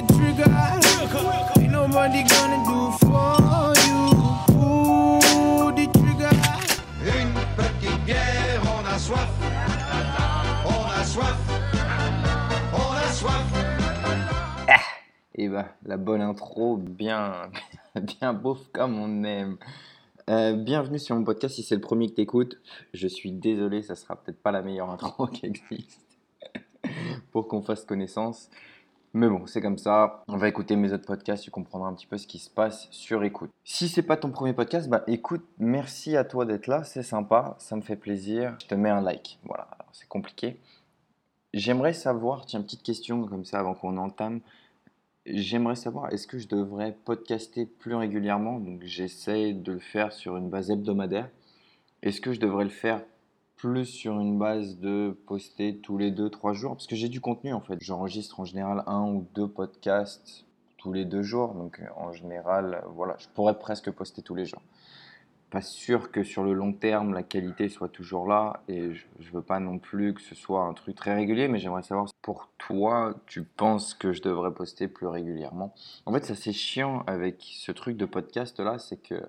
Pull the trigger. Ain't nobody gonna do for you. Pull the trigger. Une petite bière, on a soif. On a soif. On a soif. Et bah, la bonne intro, bien, bien beauf comme on aime. Euh, bienvenue sur mon podcast. Si c'est le premier que t'écoutes, je suis désolé, ça sera peut-être pas la meilleure intro qui existe pour qu'on fasse connaissance. Mais bon, c'est comme ça. On va écouter mes autres podcasts, tu comprendras un petit peu ce qui se passe sur écoute. Si c'est pas ton premier podcast, bah écoute, merci à toi d'être là, c'est sympa, ça me fait plaisir. Je te mets un like. Voilà, c'est compliqué. J'aimerais savoir, tiens, petite question comme ça avant qu'on entame. J'aimerais savoir, est-ce que je devrais podcaster plus régulièrement? Donc j'essaie de le faire sur une base hebdomadaire. Est-ce que je devrais le faire plus sur une base de poster tous les 2-3 jours Parce que j'ai du contenu en fait. J'enregistre en général un ou deux podcasts tous les deux jours. Donc en général, voilà, je pourrais presque poster tous les jours. Pas sûr que sur le long terme, la qualité soit toujours là. Et je ne veux pas non plus que ce soit un truc très régulier. Mais j'aimerais savoir, pour toi, tu penses que je devrais poster plus régulièrement En fait, ça c'est chiant avec ce truc de podcast là, c'est que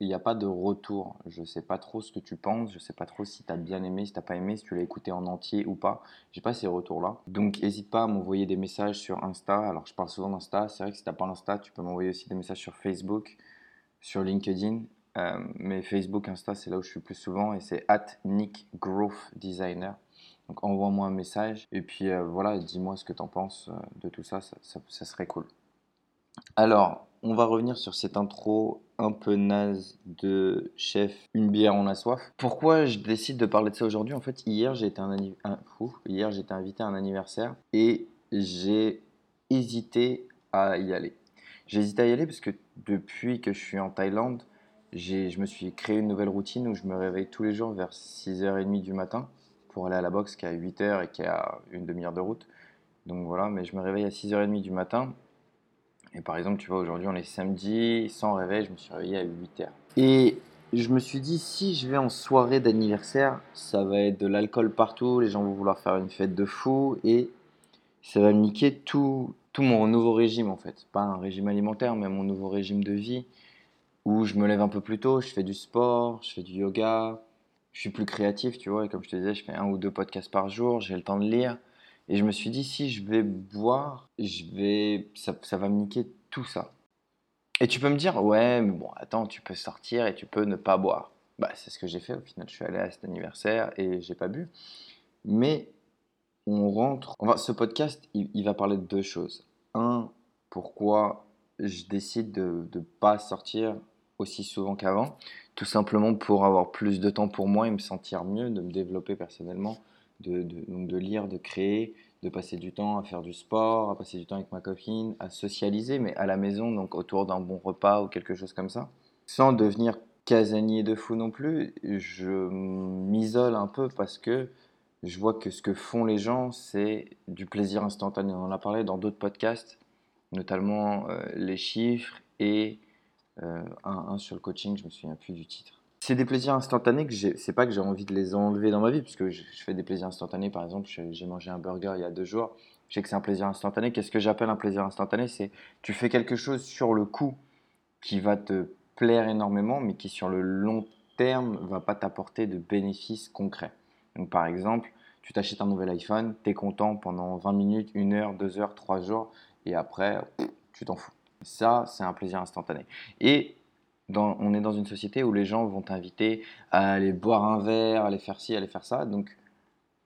il n'y a pas de retour. Je ne sais pas trop ce que tu penses, je ne sais pas trop si tu as bien aimé, si tu n'as pas aimé, si tu l'as écouté en entier ou pas. J'ai pas ces retours-là. Donc n'hésite pas à m'envoyer des messages sur Insta. Alors je parle souvent d'Insta, c'est vrai que si tu n'as pas l'Insta, tu peux m'envoyer aussi des messages sur Facebook, sur LinkedIn. Euh, mais Facebook, Insta, c'est là où je suis plus souvent et c'est at Nick Growth Designer. Donc envoie-moi un message et puis euh, voilà, dis-moi ce que tu en penses euh, de tout ça, ça serait cool. Alors, on va revenir sur cette intro un peu naze de chef Une bière, on a soif. Pourquoi je décide de parler de ça aujourd'hui? En fait, hier, j'ai été, un, été invité à un anniversaire et j'ai hésité à y aller. J'ai hésité à y aller parce que depuis que je suis en Thaïlande, je me suis créé une nouvelle routine où je me réveille tous les jours vers 6h30 du matin pour aller à la boxe qui est à 8h et qui est à une demi-heure de route. Donc voilà, mais je me réveille à 6h30 du matin et par exemple, tu vois, aujourd'hui, on est samedi, sans réveil, je me suis réveillé à 8h. Et je me suis dit, si je vais en soirée d'anniversaire, ça va être de l'alcool partout, les gens vont vouloir faire une fête de fou, et ça va me niquer tout, tout mon nouveau régime, en fait. Pas un régime alimentaire, mais mon nouveau régime de vie, où je me lève un peu plus tôt, je fais du sport, je fais du yoga, je suis plus créatif, tu vois, et comme je te disais, je fais un ou deux podcasts par jour, j'ai le temps de lire. Et je me suis dit, si je vais boire, je vais, ça, va me niquer tout ça. Et tu peux me dire, ouais, mais bon, attends, tu peux sortir et tu peux ne pas boire. Bah, c'est ce que j'ai fait au final. Je suis allé à cet anniversaire et j'ai pas bu. Mais on rentre. Enfin, ce podcast, il, va parler de deux choses. Un, pourquoi je décide de ne pas sortir aussi souvent qu'avant. Tout simplement pour avoir plus de temps pour moi et me sentir mieux, de me développer personnellement de, donc de lire, de créer, de passer du temps à faire du sport, à passer du temps avec ma copine, à socialiser, mais à la maison, donc autour d'un bon repas ou quelque chose comme ça. Sans devenir casanier de fou non plus, je m'isole un peu parce que je vois que ce que font les gens, c'est du plaisir instantané. On en a parlé dans d'autres podcasts, notamment euh, les chiffres et euh, un, un, sur le coaching, je me souviens plus du titre. C'est des plaisirs instantanés que c'est pas que j'ai envie de les enlever dans ma vie, puisque je, je fais des plaisirs instantanés. Par exemple, j'ai mangé un burger il y a deux jours. Je sais que c'est un plaisir instantané. Qu'est-ce que j'appelle un plaisir instantané? C'est tu fais quelque chose sur le coup qui va te plaire énormément, mais qui sur le long terme va pas t'apporter de bénéfices concrets. Donc par exemple, tu t'achètes un nouvel iPhone, tu es content pendant 20 minutes, 1 heure, 2 heures, 3 jours, et après, tu t'en fous. Ça, c'est un plaisir instantané. Et on est dans une société où les gens vont t'inviter à aller boire un verre, à aller faire ci, à aller faire ça. Donc,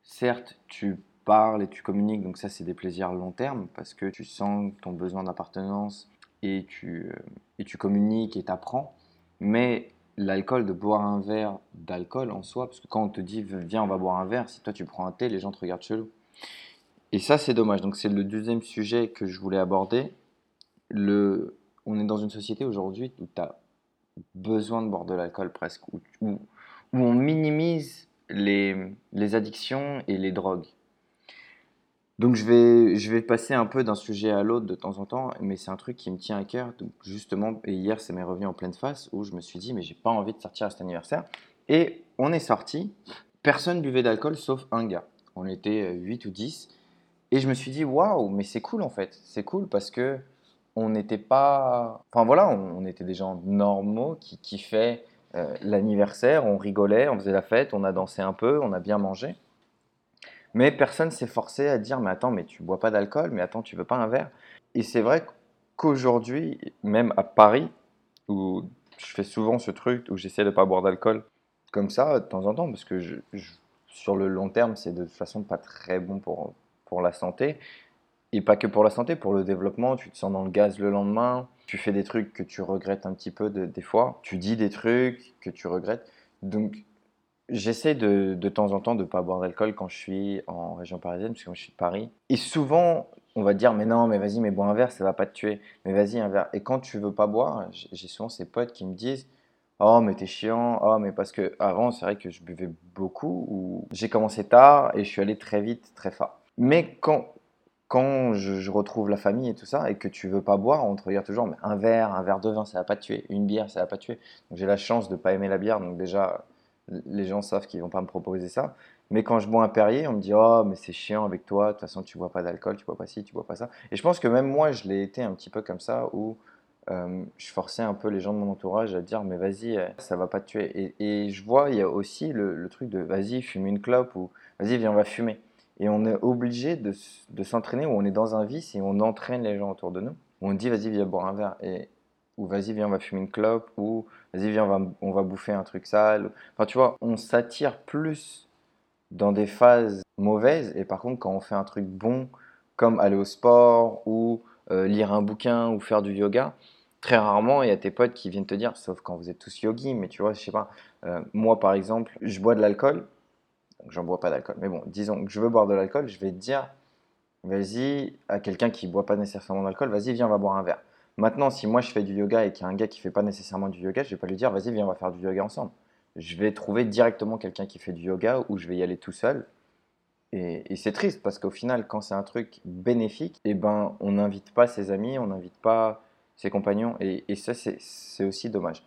certes, tu parles et tu communiques, donc ça, c'est des plaisirs long terme parce que tu sens ton besoin d'appartenance et tu, et tu communiques et t'apprends. Mais l'alcool, de boire un verre d'alcool en soi, parce que quand on te dit viens, on va boire un verre, si toi tu prends un thé, les gens te regardent chelou. Et ça, c'est dommage. Donc, c'est le deuxième sujet que je voulais aborder. Le... On est dans une société aujourd'hui où tu as besoin de boire de l'alcool presque, où, où, on minimise les, les addictions et les drogues. Donc je vais, je vais passer un peu d'un sujet à l'autre de temps en temps, mais c'est un truc qui me tient à cœur. Donc justement, hier, ça m'est revenu en pleine face où je me suis dit, mais j'ai pas envie de sortir à cet anniversaire. Et on est sorti, personne buvait d'alcool sauf un gars. On était 8 ou 10. Et je me suis dit, waouh, mais c'est cool en fait. C'est cool parce que on n'était pas. Enfin voilà, on, était des gens normaux qui kiffaient euh, l'anniversaire, on rigolait, on faisait la fête, on a dansé un peu, on a bien mangé. Mais personne s'est forcé à dire, mais attends, mais tu bois pas d'alcool, mais attends, tu veux pas un verre? Et c'est vrai qu'aujourd'hui, même à Paris, où je fais souvent ce truc où j'essaie de pas boire d'alcool comme ça de temps en temps, parce que sur le long terme, c'est de toute façon pas très bon pour, pour la santé. Et pas que pour la santé, pour le développement, tu te sens dans le gaz le lendemain, tu fais des trucs que tu regrettes un petit peu de- des fois, tu dis des trucs que tu regrettes. Donc j'essaie de, de temps en temps de ne pas boire d'alcool quand je suis en région parisienne, parce que moi je suis de Paris. Et souvent, on va te dire, mais non, mais vas-y, mais bois un verre, ça va pas te tuer. Mais vas-y, un verre. Et quand tu veux pas boire, j'ai souvent ces potes qui me disent, Oh, mais t'es chiant. Oh, mais parce que avant, c'est vrai que je buvais beaucoup. Ou j'ai commencé tard et je suis allé très vite, très fort. Mais quand, quand je, retrouve la famille et tout ça, et que tu veux pas boire, on te regarde toujours, mais un verre, un verre de vin, ça va pas te tuer. Une bière, ça va pas te tuer. Donc j'ai la chance de pas aimer la bière, donc déjà, les gens savent qu'ils vont pas me proposer ça. Mais quand je bois un Perrier, on me dit, oh, mais c'est chiant avec toi, de toute façon, tu bois pas d'alcool, tu bois pas ci, tu bois pas ça. Et je pense que même moi, je l'ai été un petit peu comme ça, où euh, je forçais un peu les gens de mon entourage à dire mais vas-y euh, ça va pas te tuer et, et je vois il y a aussi le, le truc de vas-y fume une clope ou vas-y viens on va fumer et on est obligé de, de s'entraîner où on est dans un vice et on entraîne les gens autour de nous. On dit vas-y viens boire un verre. Et ou vas-y viens on va fumer une clope. Ou vas-y viens on va, on va bouffer un truc sale. Enfin tu vois on s'attire plus dans des phases mauvaises. Et par contre quand on fait un truc bon comme aller au sport ou euh, lire un bouquin ou faire du yoga très rarement, il y a tes potes qui viennent te dire, sauf quand vous êtes tous yogis, mais tu vois, je sais pas, euh, moi par exemple, je bois de l'alcool, donc j'en bois pas d'alcool, mais bon, disons que je veux boire de l'alcool, je vais dire, vas-y, à quelqu'un qui boit pas nécessairement d'alcool, vas-y, viens, on va boire un verre. Maintenant, si moi je fais du yoga et qu'il y a un gars qui fait pas nécessairement du yoga, je vais pas lui dire, vas-y, viens, on va faire du yoga ensemble. Je vais trouver directement quelqu'un qui fait du yoga ou je vais y aller tout seul. Et, c'est triste parce qu'au final, quand c'est un truc bénéfique, eh ben, on n'invite pas ses amis, on n'invite pas ses compagnons, et, ça, c'est aussi dommage.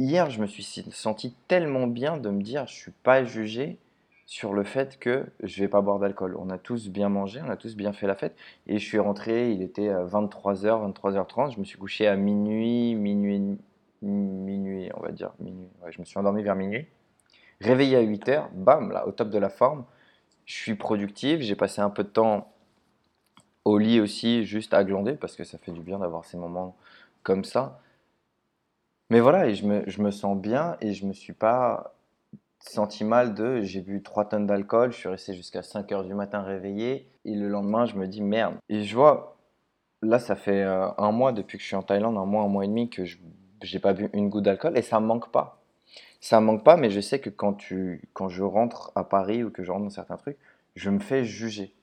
Hier, je me suis senti tellement bien de me dire, je suis pas jugé sur le fait que je vais pas boire d'alcool. On a tous bien mangé, on a tous bien fait la fête, et je suis rentré, il était 23h, 23h30, je me suis couché à minuit, minuit, minuit, on va dire, minuit. Je me suis endormi vers minuit. Réveillé à 8h, bam, là, au top de la forme, je suis productif, j'ai passé un peu de temps au lit aussi, juste à glander, parce que ça fait du bien d'avoir ces moments comme ça. Mais voilà, et je me, je me sens bien et je me suis pas senti mal de j'ai bu 3 tonnes d'alcool, je suis resté jusqu'à 5 heures du matin réveillé, et le lendemain, je me dis merde. Et je vois, là, ça fait euh, un mois depuis que je suis en Thaïlande, un mois, un mois et demi que je j'ai pas bu une goutte d'alcool, et ça me manque pas. Ça me manque pas, mais je sais que quand, tu, quand je rentre à Paris ou que je rentre dans certains trucs, je me fais juger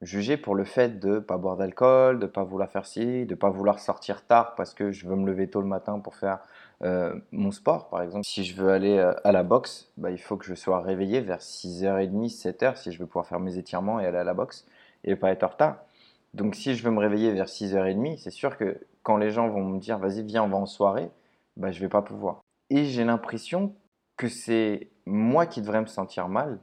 juger pour le fait de pas boire d'alcool, de pas vouloir faire ci, de pas vouloir sortir tard parce que je veux me lever tôt le matin pour faire euh, mon sport, par exemple. Si je veux aller euh, à la boxe, bah, il faut que je sois réveillé vers 6h30, 7h si je veux pouvoir faire mes étirements et aller à la boxe et pas être en retard. Donc si je veux me réveiller vers 6h30, c'est sûr que quand les gens vont me dire vas-y viens on va en soirée, bah, je vais pas pouvoir. Et j'ai l'impression que c'est moi qui devrais me sentir mal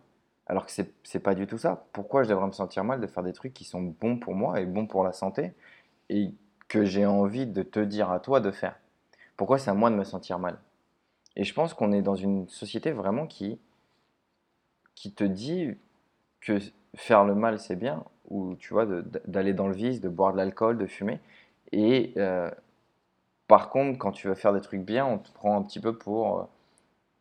alors que c'est c'est pas du tout ça. Pourquoi je devrais me sentir mal de faire des trucs qui sont bons pour moi et bons pour la santé et que j'ai envie de te dire à toi de faire? Pourquoi c'est à moi de me sentir mal? Et je pense qu'on est dans une société vraiment qui, qui te dit que faire le mal c'est bien, ou tu vois, d'aller dans le vice, de boire de l'alcool, de fumer. Et euh, par contre, quand tu veux faire des trucs bien, on te prend un petit peu pour euh,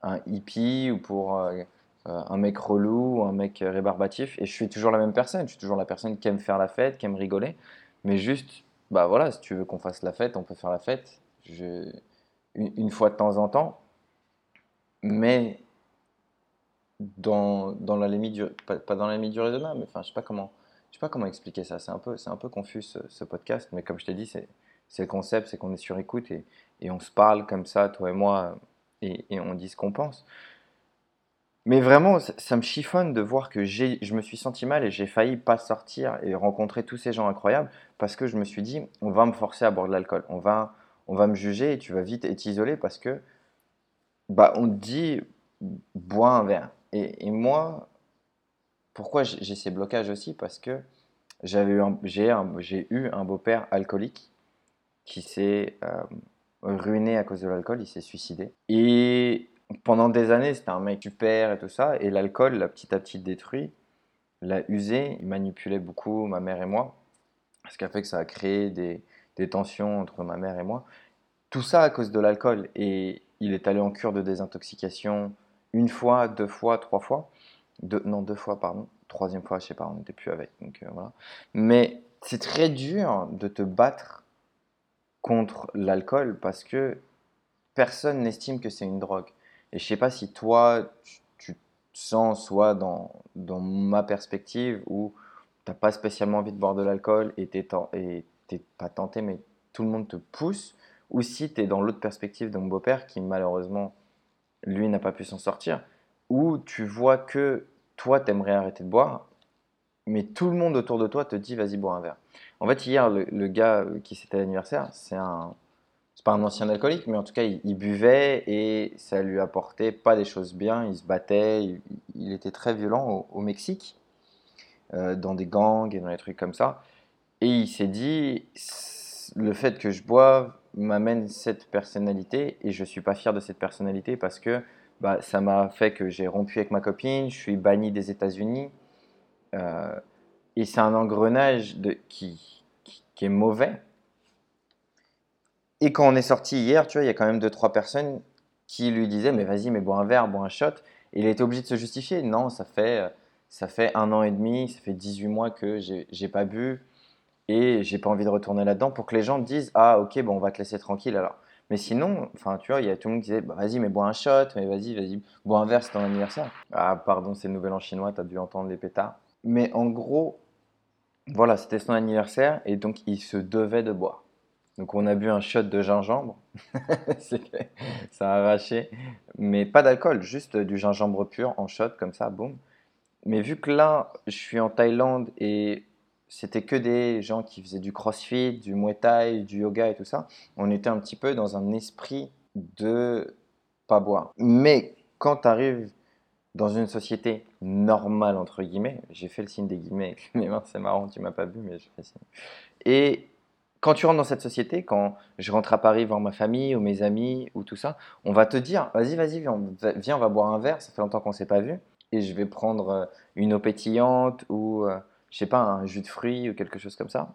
un hippie ou pour euh, un mec relou, ou un mec rébarbatif. Et je suis toujours la même personne. Je suis toujours la personne qui aime faire la fête, qui aime rigoler. Mais juste, bah voilà, si tu veux qu'on fasse la fête, on peut faire la fête. Une, fois de temps en temps. Mais dans, dans la limite du, pas, pas dans la limite du raisonnable, mais enfin, je sais pas comment, je sais pas comment expliquer ça. C'est un peu, c'est un peu confus ce, podcast, mais comme je t'ai dit, c'est, le concept, c'est qu'on est sur écoute et, et on se parle comme ça, toi et moi, et, et on dit ce qu'on pense. Mais vraiment, ça, me chiffonne de voir que je me suis senti mal et j'ai failli pas sortir et rencontrer tous ces gens incroyables parce que je me suis dit, on va me forcer à boire de l'alcool, on va, on va me juger et tu vas vite être isolé parce que, bah, on te dit, bois un verre. Et, moi, pourquoi j'ai ces blocages aussi? Parce que j'avais j'ai eu un beau-père alcoolique qui s'est euh, ruiné à cause de l'alcool, il s'est suicidé. Et pendant des années, c'était un mec super et tout ça, et l'alcool l'a petit à petit détruit, l'a usé, il manipulait beaucoup ma mère et moi, ce qui a fait que ça a créé des, des tensions entre ma mère et moi. Tout ça à cause de l'alcool, et il est allé en cure de désintoxication une fois, deux fois, trois fois. Non, deux fois, pardon. Troisième fois, je sais pas, on n'était plus avec. Donc euh, voilà. Mais c'est très dur de te battre contre l'alcool parce que personne n'estime que c'est une drogue. Et je sais pas si toi, tu, te sens soit dans, dans ma perspective où t'as pas spécialement envie de boire de l'alcool et et t'es pas tenté, mais tout le monde te pousse, ou si tu es dans l'autre perspective de mon beau-père qui malheureusement, lui, n'a pas pu s'en sortir, où tu vois que toi, t'aimerais arrêter de boire, mais tout le monde autour de toi te dit vas-y bois un verre. En fait, hier, le, gars euh, qui c'était l'anniversaire, c'est un, c'est pas un ancien alcoolique, mais en tout cas, il, buvait et ça lui apportait pas des choses bien. Il se battait, il, était très violent au, au Mexique, euh, dans des gangs et dans des trucs comme ça. Et il s'est dit, le fait que je boive m'amène cette personnalité et je suis pas fier de cette personnalité parce que bah, ça m'a fait que j'ai rompu avec ma copine, je suis banni des États-Unis. euh, et c'est un engrenage qui, qui, est mauvais. Et quand on est sorti hier, tu vois, il y a quand même deux, trois personnes qui lui disaient, mais vas-y, mais bois un verre, bois un shot. Et il était obligé de se justifier. Non, ça fait, ça fait un an et demi, ça fait 18 mois que j'ai pas bu et j'ai pas envie de retourner là-dedans pour que les gens disent, ah ok, bon, on va te laisser tranquille alors. Mais sinon, enfin, tu vois, il y a tout le monde qui disait, bah, vas-y, mais bois un shot, mais vas-y, vas-y, bois un verre, c'est ton anniversaire. Ah, pardon, c'est le nouvel an chinois, t'as dû entendre les pétards. Mais en gros, voilà, c'était son anniversaire et donc il se devait de boire. Donc on a bu un shot de gingembre, ça a arraché, mais pas d'alcool, juste du gingembre pur en shot comme ça, boum. Mais vu que là, je suis en Thaïlande et c'était que des gens qui faisaient du crossfit, du muay thai, du yoga et tout ça, on était un petit peu dans un esprit de pas boire. Mais quand tu arrives dans une société normale, entre guillemets, j'ai fait le signe des guillemets avec mes mains, c'est marrant, tu m'as pas vu, mais je fais signe. Et quand tu rentres dans cette société, quand je rentre à Paris voir ma famille ou mes amis ou tout ça, on va te dire, vas-y, vas-y, viens, viens, on va boire un verre, ça fait longtemps qu'on s'est pas vu, et je vais prendre une eau pétillante ou, euh, je sais pas, un jus de fruits ou quelque chose comme ça.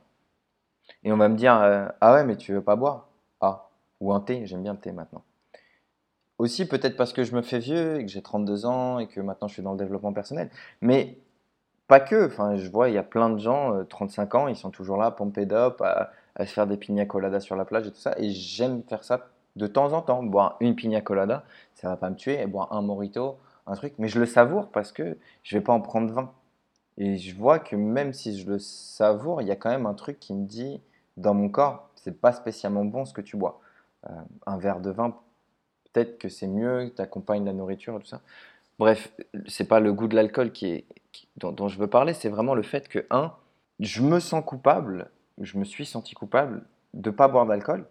Et on va me dire, euh, ah ouais, mais tu veux pas boire? Ah, ou un thé, j'aime bien le thé maintenant. Aussi, peut-être parce que je me fais vieux et que j'ai 32 ans et que maintenant je suis dans le développement personnel. Mais pas que. Enfin, je vois, il y a plein de gens, euh, 35 ans, ils sont toujours là, pumped up, à, à se faire des pina coladas sur la plage et tout ça. Et j'aime faire ça de temps en temps. Boire une pina colada, ça va pas me tuer. Et boire un mojito, un truc. Mais je le savoure parce que je vais pas en prendre 20. Et je vois que même si je le savoure, il y a quand même un truc qui me dit dans mon corps, c'est pas spécialement bon ce que tu bois. Euh, un verre de vin, peut-être que c'est mieux, tu accompagnes la nourriture et tout ça. Bref, c'est pas le goût de l'alcool qui dont, je veux parler, c'est vraiment le fait que, un, je me sens coupable, je me suis senti coupable de pas boire d'alcool,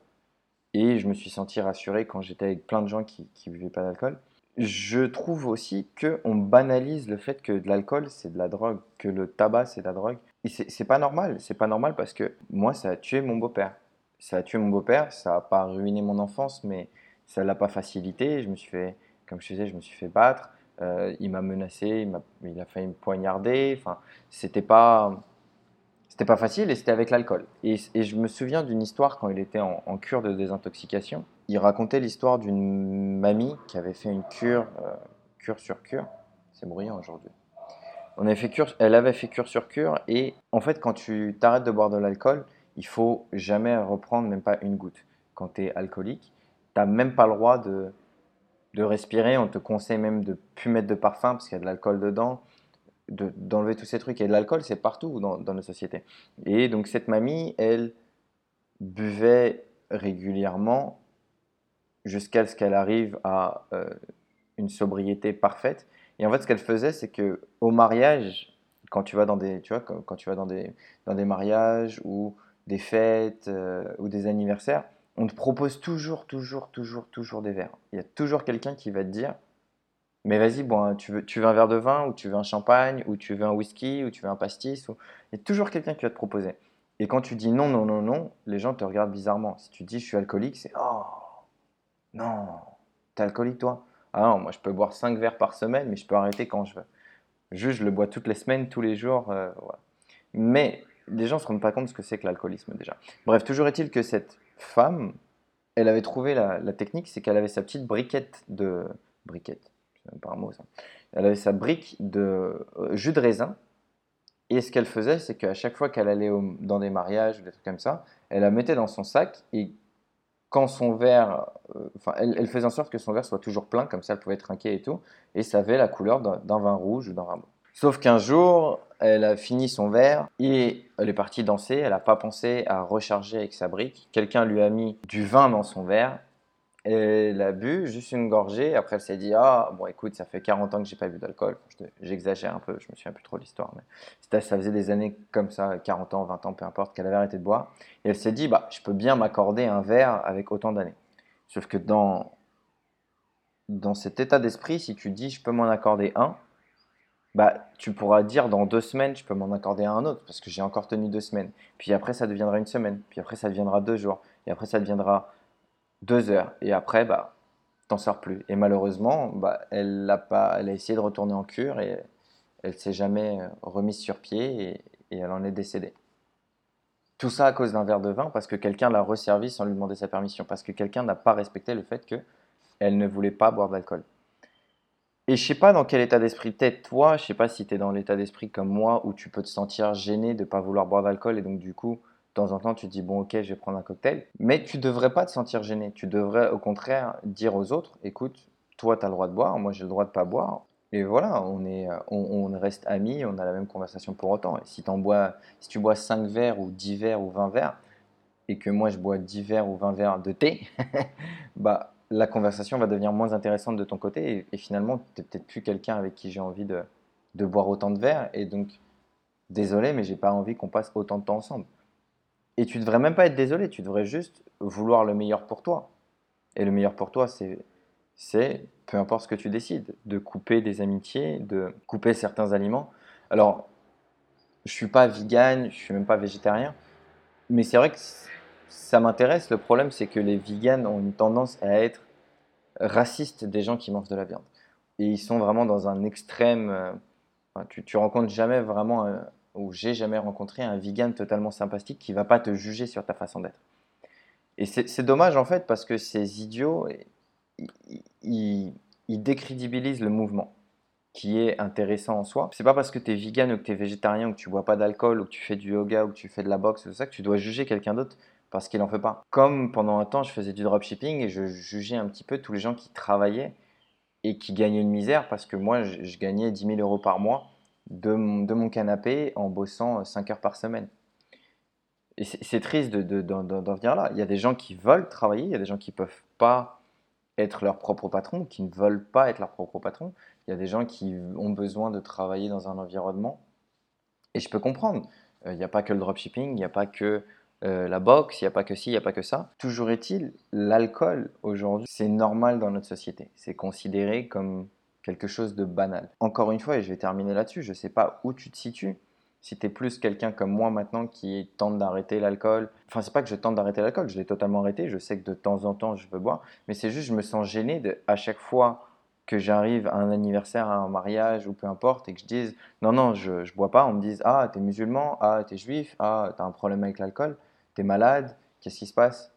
et je me suis senti rassuré quand j'étais avec plein de gens qui ne buvaient pas d'alcool. Je trouve aussi qu'on banalise le fait que de l'alcool, c'est de la drogue, que le tabac, c'est de la drogue. Et c'est pas normal, c'est pas normal parce que moi, ça a tué mon beau-père. Ça a tué mon beau-père, ça a pas ruiné mon enfance, mais ça l'a pas facilité. Je me suis fait, comme je disais, je me suis fait battre. Euh, il m'a menacé, il, m'a- il a failli me poignarder. Enfin, c'était pas, c'était pas facile et c'était avec l'alcool. Et, je me souviens d'une histoire quand il était en, cure de désintoxication. Il racontait l'histoire d'une mamie qui avait fait une cure, euh, cure sur cure. C'est bruyant aujourd'hui. On avait fait cure, elle avait fait cure sur cure et en fait quand tu t'arrêtes de boire de l'alcool, il faut jamais reprendre même pas une goutte. Quand tu es alcoolique, tu même pas le droit de, de respirer. On te conseille même de plus mettre de parfum parce qu'il y a de l'alcool dedans. De- d'enlever tous ces trucs. Et l'alcool, c'est partout dans, dans nos sociétés. Et donc, cette mamie, elle buvait régulièrement jusqu'à ce qu'elle arrive à euh, une sobriété parfaite. Et en fait, ce qu'elle faisait, c'est que au mariage, quand tu vas dans des, tu vois, quand tu vas dans des, dans des mariages ou des fêtes euh, ou des anniversaires, on te propose toujours, toujours, toujours, toujours des verres. Il y a toujours quelqu'un qui va te dire, mais vas-y, bon, hein, tu veux, un verre de vin ou tu veux un champagne ou tu veux un whisky ou tu veux un pastis. Il y a toujours quelqu'un qui va te proposer. Et quand tu dis non, non, non, non, les gens te regardent bizarrement. Si tu dis je suis alcoolique, c'est oh non, t'es alcoolique toi Ah non, moi je peux boire 5 verres par semaine, mais je peux arrêter quand je veux. Juste, je le bois toutes les semaines, tous les jours. euh, voilà. Mais les gens ne se rendent pas compte de ce que c'est que l'alcoolisme déjà. Bref, toujours est-il que cette femme, elle avait trouvé la, la technique, c'est qu'elle avait sa petite briquette de. Briquette, même pas un mot ça. Elle avait sa brique de euh, jus de raisin. Et ce qu'elle faisait, c'est qu'à chaque fois qu'elle allait au- dans des mariages ou des trucs comme ça, elle la mettait dans son sac et quand son verre, euh, enfin, elle, elle faisait en sorte que son verre soit toujours plein, comme ça elle pouvait trinquer et tout, et ça avait la couleur d'un vin rouge ou d'un vin blanc. Sauf qu'un jour, elle a fini son verre et elle est partie danser, elle n'a pas pensé à recharger avec sa brique. Quelqu'un lui a mis du vin dans son verre, elle a bu juste une gorgée, après elle s'est dit Ah, bon écoute, ça fait 40 ans que j'ai pas bu d'alcool, j'exagère un peu, je me souviens plus trop de l'histoire, mais ça faisait des années comme ça, 40 ans, 20 ans, peu importe, qu'elle avait arrêté de boire. Et elle s'est dit, bah, je peux bien m'accorder un verre avec autant d'années. Sauf que dans, dans cet état d'esprit, si tu dis, je peux m'en accorder un, bah, tu pourras dire dans deux semaines, je peux m'en accorder un autre, parce que j'ai encore tenu deux semaines. Puis après, ça deviendra une semaine. Puis après, ça deviendra deux jours. Et après, ça deviendra deux heures. Et après, bah, t'en sors plus. Et malheureusement, bah, elle, l'a pas, elle a essayé de retourner en cure et elle s'est jamais euh, remise sur pied et, elle en est décédée. Tout ça à cause d'un verre de vin parce que quelqu'un l'a resservi sans lui demander sa permission, parce que quelqu'un n'a pas respecté le fait qu'elle ne voulait pas boire d'alcool. Et je sais pas dans quel état d'esprit t'es toi, je sais pas si tu es dans l'état d'esprit comme moi où tu peux te sentir gêné de pas vouloir boire d'alcool et donc du coup, temps en temps, tu dis bon ok, je vais prendre un cocktail. Mais tu devrais pas te sentir gêné, tu devrais au contraire dire aux autres, écoute, toi tu as le droit de boire, moi j'ai le droit de pas boire. Et voilà, on, est, on, reste amis, on a la même conversation pour autant. Et si, t'en bois, si tu bois 5 verres ou 10 verres ou 20 verres, et que moi je bois 10 verres ou 20 verres de thé, bah, la conversation va devenir moins intéressante de ton côté. Et, et finalement, tu n'es peut-être plus quelqu'un avec qui j'ai envie de, de boire autant de verres. Et donc, désolé, mais j'ai pas envie qu'on passe autant de temps ensemble. Et tu devrais même pas être désolé, tu devrais juste vouloir le meilleur pour toi. Et le meilleur pour toi, c'est peu importe ce que tu décides, de couper des amitiés, de couper certains aliments. Alors, je suis pas vegan, je suis même pas végétarien, mais c'est vrai que ça m'intéresse. Le problème, c'est que les vegans ont une tendance à être racistes des gens qui mangent de la viande. Et ils sont vraiment dans un extrême. euh, tu, rencontres jamais vraiment, ou j'ai jamais rencontré un vegan totalement sympathique qui va pas te juger sur ta façon d'être. Et c'est dommage en fait parce que ces idiots, ils, décrédibilisent le mouvement qui est intéressant en soi. C'est pas parce que tu es vegan ou que tu es végétarien ou que tu bois pas d'alcool ou que tu fais du yoga ou que tu fais de la boxe ou ça que tu dois juger quelqu'un d'autre parce qu'il en fait pas. Comme pendant un temps je faisais du dropshipping et je jugeais un petit peu tous les gens qui travaillaient et qui gagnaient une misère parce que moi je, je gagnais 10 000 euros par mois de mon, de canapé en bossant 5 heures par semaine. Et c'est triste de- de- d'en d'en- d'en venir là. Il y a des gens qui veulent travailler, il y a des gens qui peuvent pas être leur propre patron, qui ne veulent pas être leur propre patron. Il y a des gens qui ont besoin de travailler dans un environnement. Et je peux comprendre. Euh, Il n'y a pas que le dropshipping, il n'y a pas que euh, la boxe, il n'y a pas que ci, il n'y a pas que ça. Toujours est-il, l'alcool aujourd'hui, c'est normal dans notre société. C'est considéré comme quelque chose de banal. Encore une fois, et je vais terminer là-dessus, je ne sais pas où tu te situes. Si tu es plus quelqu'un comme moi maintenant qui tente d'arrêter l'alcool, enfin c'est pas que je tente d'arrêter l'alcool, je l'ai totalement arrêté, je sais que de temps en temps je veux boire, mais c'est juste je me sens gêné de, à chaque fois que j'arrive à un anniversaire, à un mariage ou peu importe et que je dise non non je, je bois pas, on me dise ah t'es musulman, ah t'es juif, ah t'as un problème avec l'alcool, t'es malade, qu'est-ce qui se passe?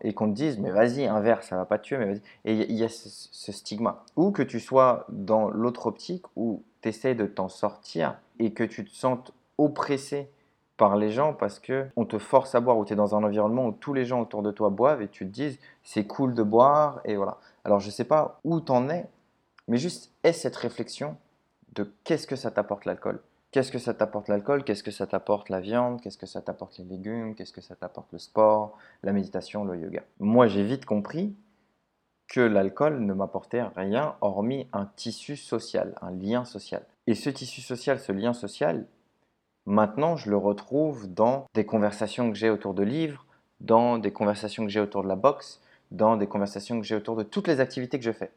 Et qu'on te dise mais vas-y un verre ça va pas tuer mais vas-y et il y, a- ce, ce stigma ou que tu sois dans l'autre optique où tu essaies de t'en sortir et que tu te sentes oppressé par les gens parce que on te force à boire ou tu es dans un environnement où tous les gens autour de toi boivent et tu te dises c'est cool de boire et voilà. Alors je sais pas où t'en es mais juste aie cette réflexion de qu'est-ce que ça t'apporte l'alcool? Qu'est-ce que ça t'apporte l'alcool? Qu'est-ce que ça t'apporte la viande? Qu'est-ce que ça t'apporte les légumes? Qu'est-ce que ça t'apporte le sport, la méditation, le yoga. Moi, j'ai vite compris que l'alcool ne m'apportait rien hormis un tissu social, un lien social. Et ce tissu social, ce lien social, maintenant, je le retrouve dans des conversations que j'ai autour de livres, dans des conversations que j'ai autour de la boxe, dans des conversations que j'ai autour de toutes les activités que je fais.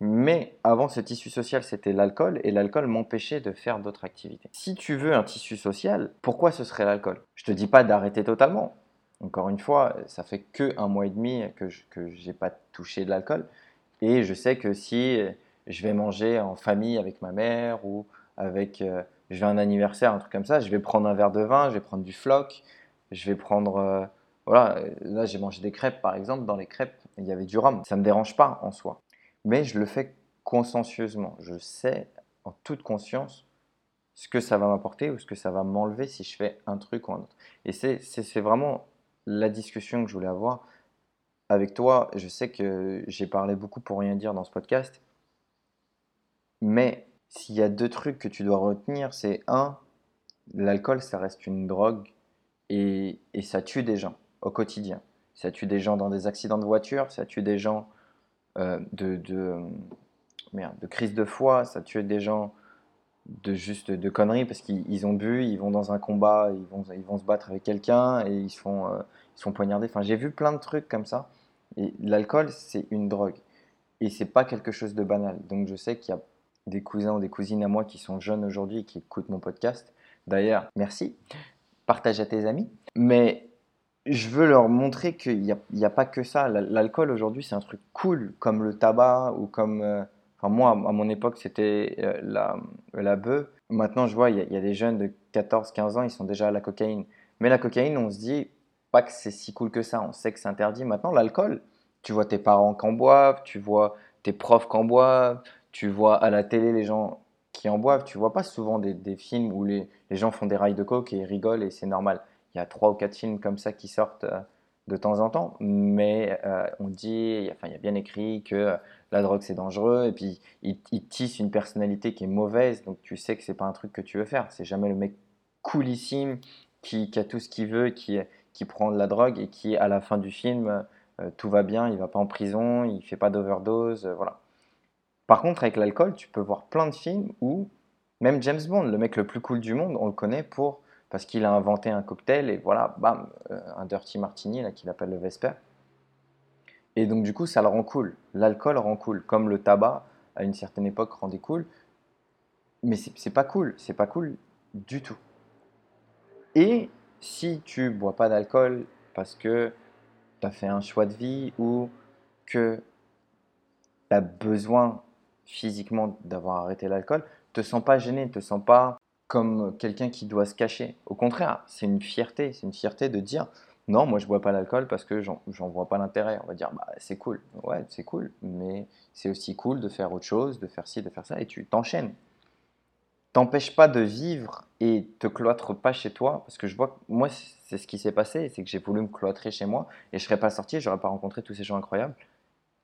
Mais avant, ce tissu social, c'était l'alcool, et l'alcool m'empêchait de faire d'autres activités. Si tu veux un tissu social, pourquoi ce serait l'alcool? Je te dis pas d'arrêter totalement. Encore une fois, ça fait que un mois et demi que je n'ai pas touché de l'alcool, et je sais que si je vais manger en famille avec ma mère ou avec, euh, je vais un anniversaire, un truc comme ça, je vais prendre un verre de vin, je vais prendre du floc, je vais prendre, euh, voilà, là j'ai mangé des crêpes par exemple, dans les crêpes il y avait du rhum, ça me dérange pas en soi mais je le fais consciencieusement. Je sais en toute conscience ce que ça va m'apporter ou ce que ça va m'enlever si je fais un truc ou un autre. Et c'est vraiment la discussion que je voulais avoir avec toi. Je sais que j'ai parlé beaucoup pour rien dire dans ce podcast, mais s'il y a deux trucs que tu dois retenir, c'est un, l'alcool, ça reste une drogue et, et ça tue des gens au quotidien. Ça tue des gens dans des accidents de voiture, ça tue des gens de, de, merde, de crise de foi, ça tue des gens de juste de conneries parce qu'ils ont bu, ils vont dans un combat, ils vont, ils vont se battre avec quelqu'un et ils font, euh, ils sont poignardés. Enfin, j'ai vu plein de trucs comme ça. Et l'alcool, c'est une drogue. Et c'est pas quelque chose de banal. Donc je sais qu'il y a des cousins ou des cousines à moi qui sont jeunes aujourd'hui et qui écoutent mon podcast. D'ailleurs, merci. Partage à tes amis. Mais je veux leur montrer qu'il n'y a, pas que ça. L'alcool aujourd'hui, c'est un truc cool, comme le tabac ou comme. Euh, enfin, moi, à mon époque, c'était euh, la, la bœuf. Maintenant, je vois, il y, a des jeunes de 14-15 ans, ils sont déjà à la cocaïne. Mais la cocaïne, on se dit pas que c'est si cool que ça. On sait que c'est interdit. Maintenant, l'alcool, tu vois tes parents qui en boivent, tu vois tes profs qui en boivent, tu vois à la télé les gens qui en boivent. Tu vois pas souvent des, des films où les, les gens font des rails de coke et rigolent et c'est normal il y a trois ou quatre films comme ça qui sortent euh, de temps en temps, mais euh, on dit, enfin, il y a bien écrit que la drogue c'est dangereux, et puis il, tisse une personnalité qui est mauvaise, donc tu sais que c'est pas un truc que tu veux faire. C'est jamais le mec coolissime qui, a tout ce qu'il veut, qui, qui prend de la drogue et qui, à la fin du film, euh, tout va bien, il va pas en prison, il fait pas d'overdose, voilà. Par contre, avec l'alcool, tu peux voir plein de films où, même James Bond, le mec le plus cool du monde, on le connaît pour parce qu'il a inventé un cocktail et voilà, bam, euh, un dirty martini là qu'il appelle le Vesper. Et donc du coup, ça le rend cool. L'alcool rend cool, comme le tabac à une certaine époque rendait cool. Mais c'est pas cool, c'est pas cool du tout. Et si tu bois pas d'alcool parce que tu as fait un choix de vie ou que tu as besoin physiquement d'avoir arrêté l'alcool, te sens pas gêné, te sens pas comme quelqu'un qui doit se cacher. Au contraire, c'est une fierté, c'est une fierté de dire non, moi je bois pas l'alcool parce que j'en vois pas l'intérêt. On va dire bah c'est cool, ouais c'est cool, mais c'est aussi cool de faire autre chose, de faire ci, de faire ça, et tu t'enchaînes. T'empêches pas de vivre et te cloître pas chez toi, parce que je vois que moi c'est ce qui s'est passé, c'est que j'ai voulu me cloîtrer chez moi et je serais pas sorti, j'aurais pas rencontré tous ces gens incroyables.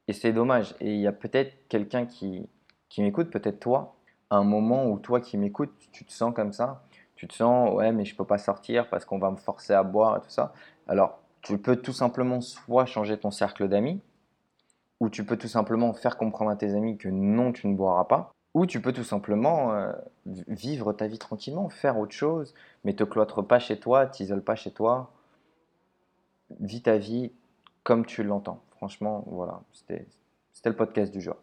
Et c'est dommage. Et il y a peut-être quelqu'un qui, qui m'écoute, peut-être toi, un moment où toi qui m'écoutes, tu te sens comme ça, tu te sens ouais mais je peux pas sortir parce qu'on va me forcer à boire et tout ça. Alors tu peux tout simplement soit changer ton cercle d'amis, ou tu peux tout simplement faire comprendre à tes amis que non tu ne boiras pas, ou tu peux tout simplement euh, vivre ta vie tranquillement, faire autre chose, mais te cloître pas chez toi, t'isole pas chez toi, vis ta vie comme tu l'entends. Franchement, voilà, c'était le podcast du jour.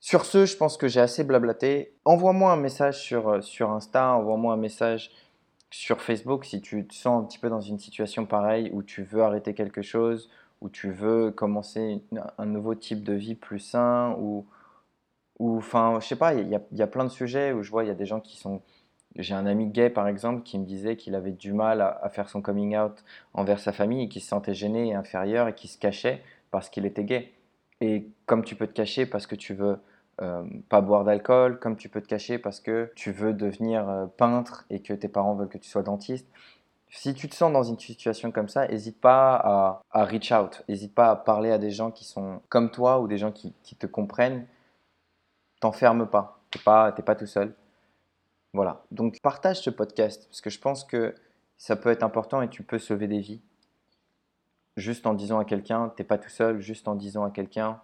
Sur ce, je pense que j'ai assez blablaté. Envoie-moi un message sur, euh, sur Insta, envoie-moi un message sur Facebook si tu te sens un petit peu dans une situation pareille où tu veux arrêter quelque chose, où tu veux commencer un nouveau type de vie plus sain, ou, enfin, je sais pas, il y, a, y a plein de sujets où je vois, il y a des gens qui sont. J'ai un ami gay par exemple qui me disait qu'il avait du mal à, à, faire son coming out envers sa famille et qui se sentait gêné et inférieur et qui se cachait parce qu'il était gay. Et comme tu peux te cacher parce que tu veux euh, pas boire d'alcool, comme tu peux te cacher parce que tu veux devenir euh, peintre et que tes parents veulent que tu sois dentiste. Si tu te sens dans une situation comme ça, n'hésite pas à, reach out, n'hésite pas à parler à des gens qui sont comme toi ou des gens qui, te comprennent. T'enferme pas. Tu n'es pas, t'es pas tout seul. Voilà. Donc partage ce podcast parce que je pense que ça peut être important et tu peux sauver des vies. Juste en disant à quelqu'un, t'es pas tout seul, juste en disant à quelqu'un,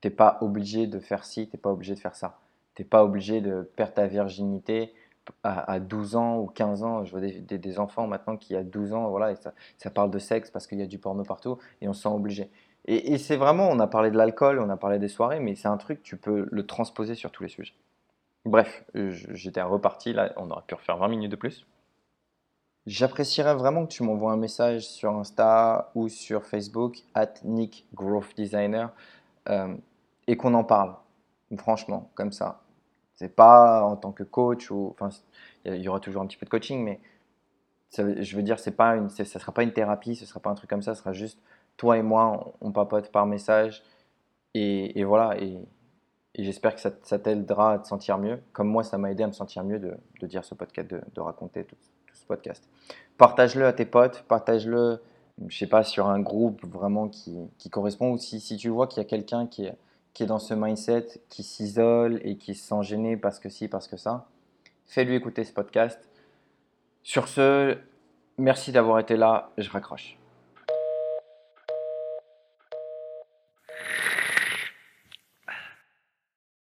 t'es pas obligé de faire ci, t'es pas obligé de faire ça. T'es pas obligé de perdre ta virginité à, à 12 ans ou 15 ans. Je vois des, des- enfants maintenant qui à 12 ans, voilà, ça, ça parle de sexe parce qu'il y a du porno partout et on se sent obligé. Et, c'est vraiment, on a parlé de l'alcool, on a parlé des soirées, mais c'est un truc, tu peux le transposer sur tous les sujets. Bref, euh, j'étais reparti, là, on aurait pu refaire 20 minutes de plus. J'apprécierais vraiment que tu m'envoies un message sur Insta ou sur Facebook, at Nick Growth Designer, euh, et qu'on en parle, franchement, comme ça. C'est pas en tant que coach, ou, enfin, il y, aura toujours un petit peu de coaching, mais je veux dire, c'est pas une, ça sera pas une thérapie, ce sera pas un truc comme ça, ce sera juste toi et moi, on, papote par message, et, voilà, et, j'espère que ça, t'aidera à te sentir mieux, comme moi, ça m'a aidé à me sentir mieux de, dire ce podcast, de, raconter tout, tout ce podcast. Partage-le à tes potes, partage-le, je sais pas, sur un groupe vraiment qui, qui correspond, ou si, si tu vois qu'il y a quelqu'un qui est, qui est dans ce mindset, qui s'isole et qui se sent gêné parce que si, parce que ça, fais-lui écouter ce podcast. Sur ce, merci d'avoir été là, je raccroche.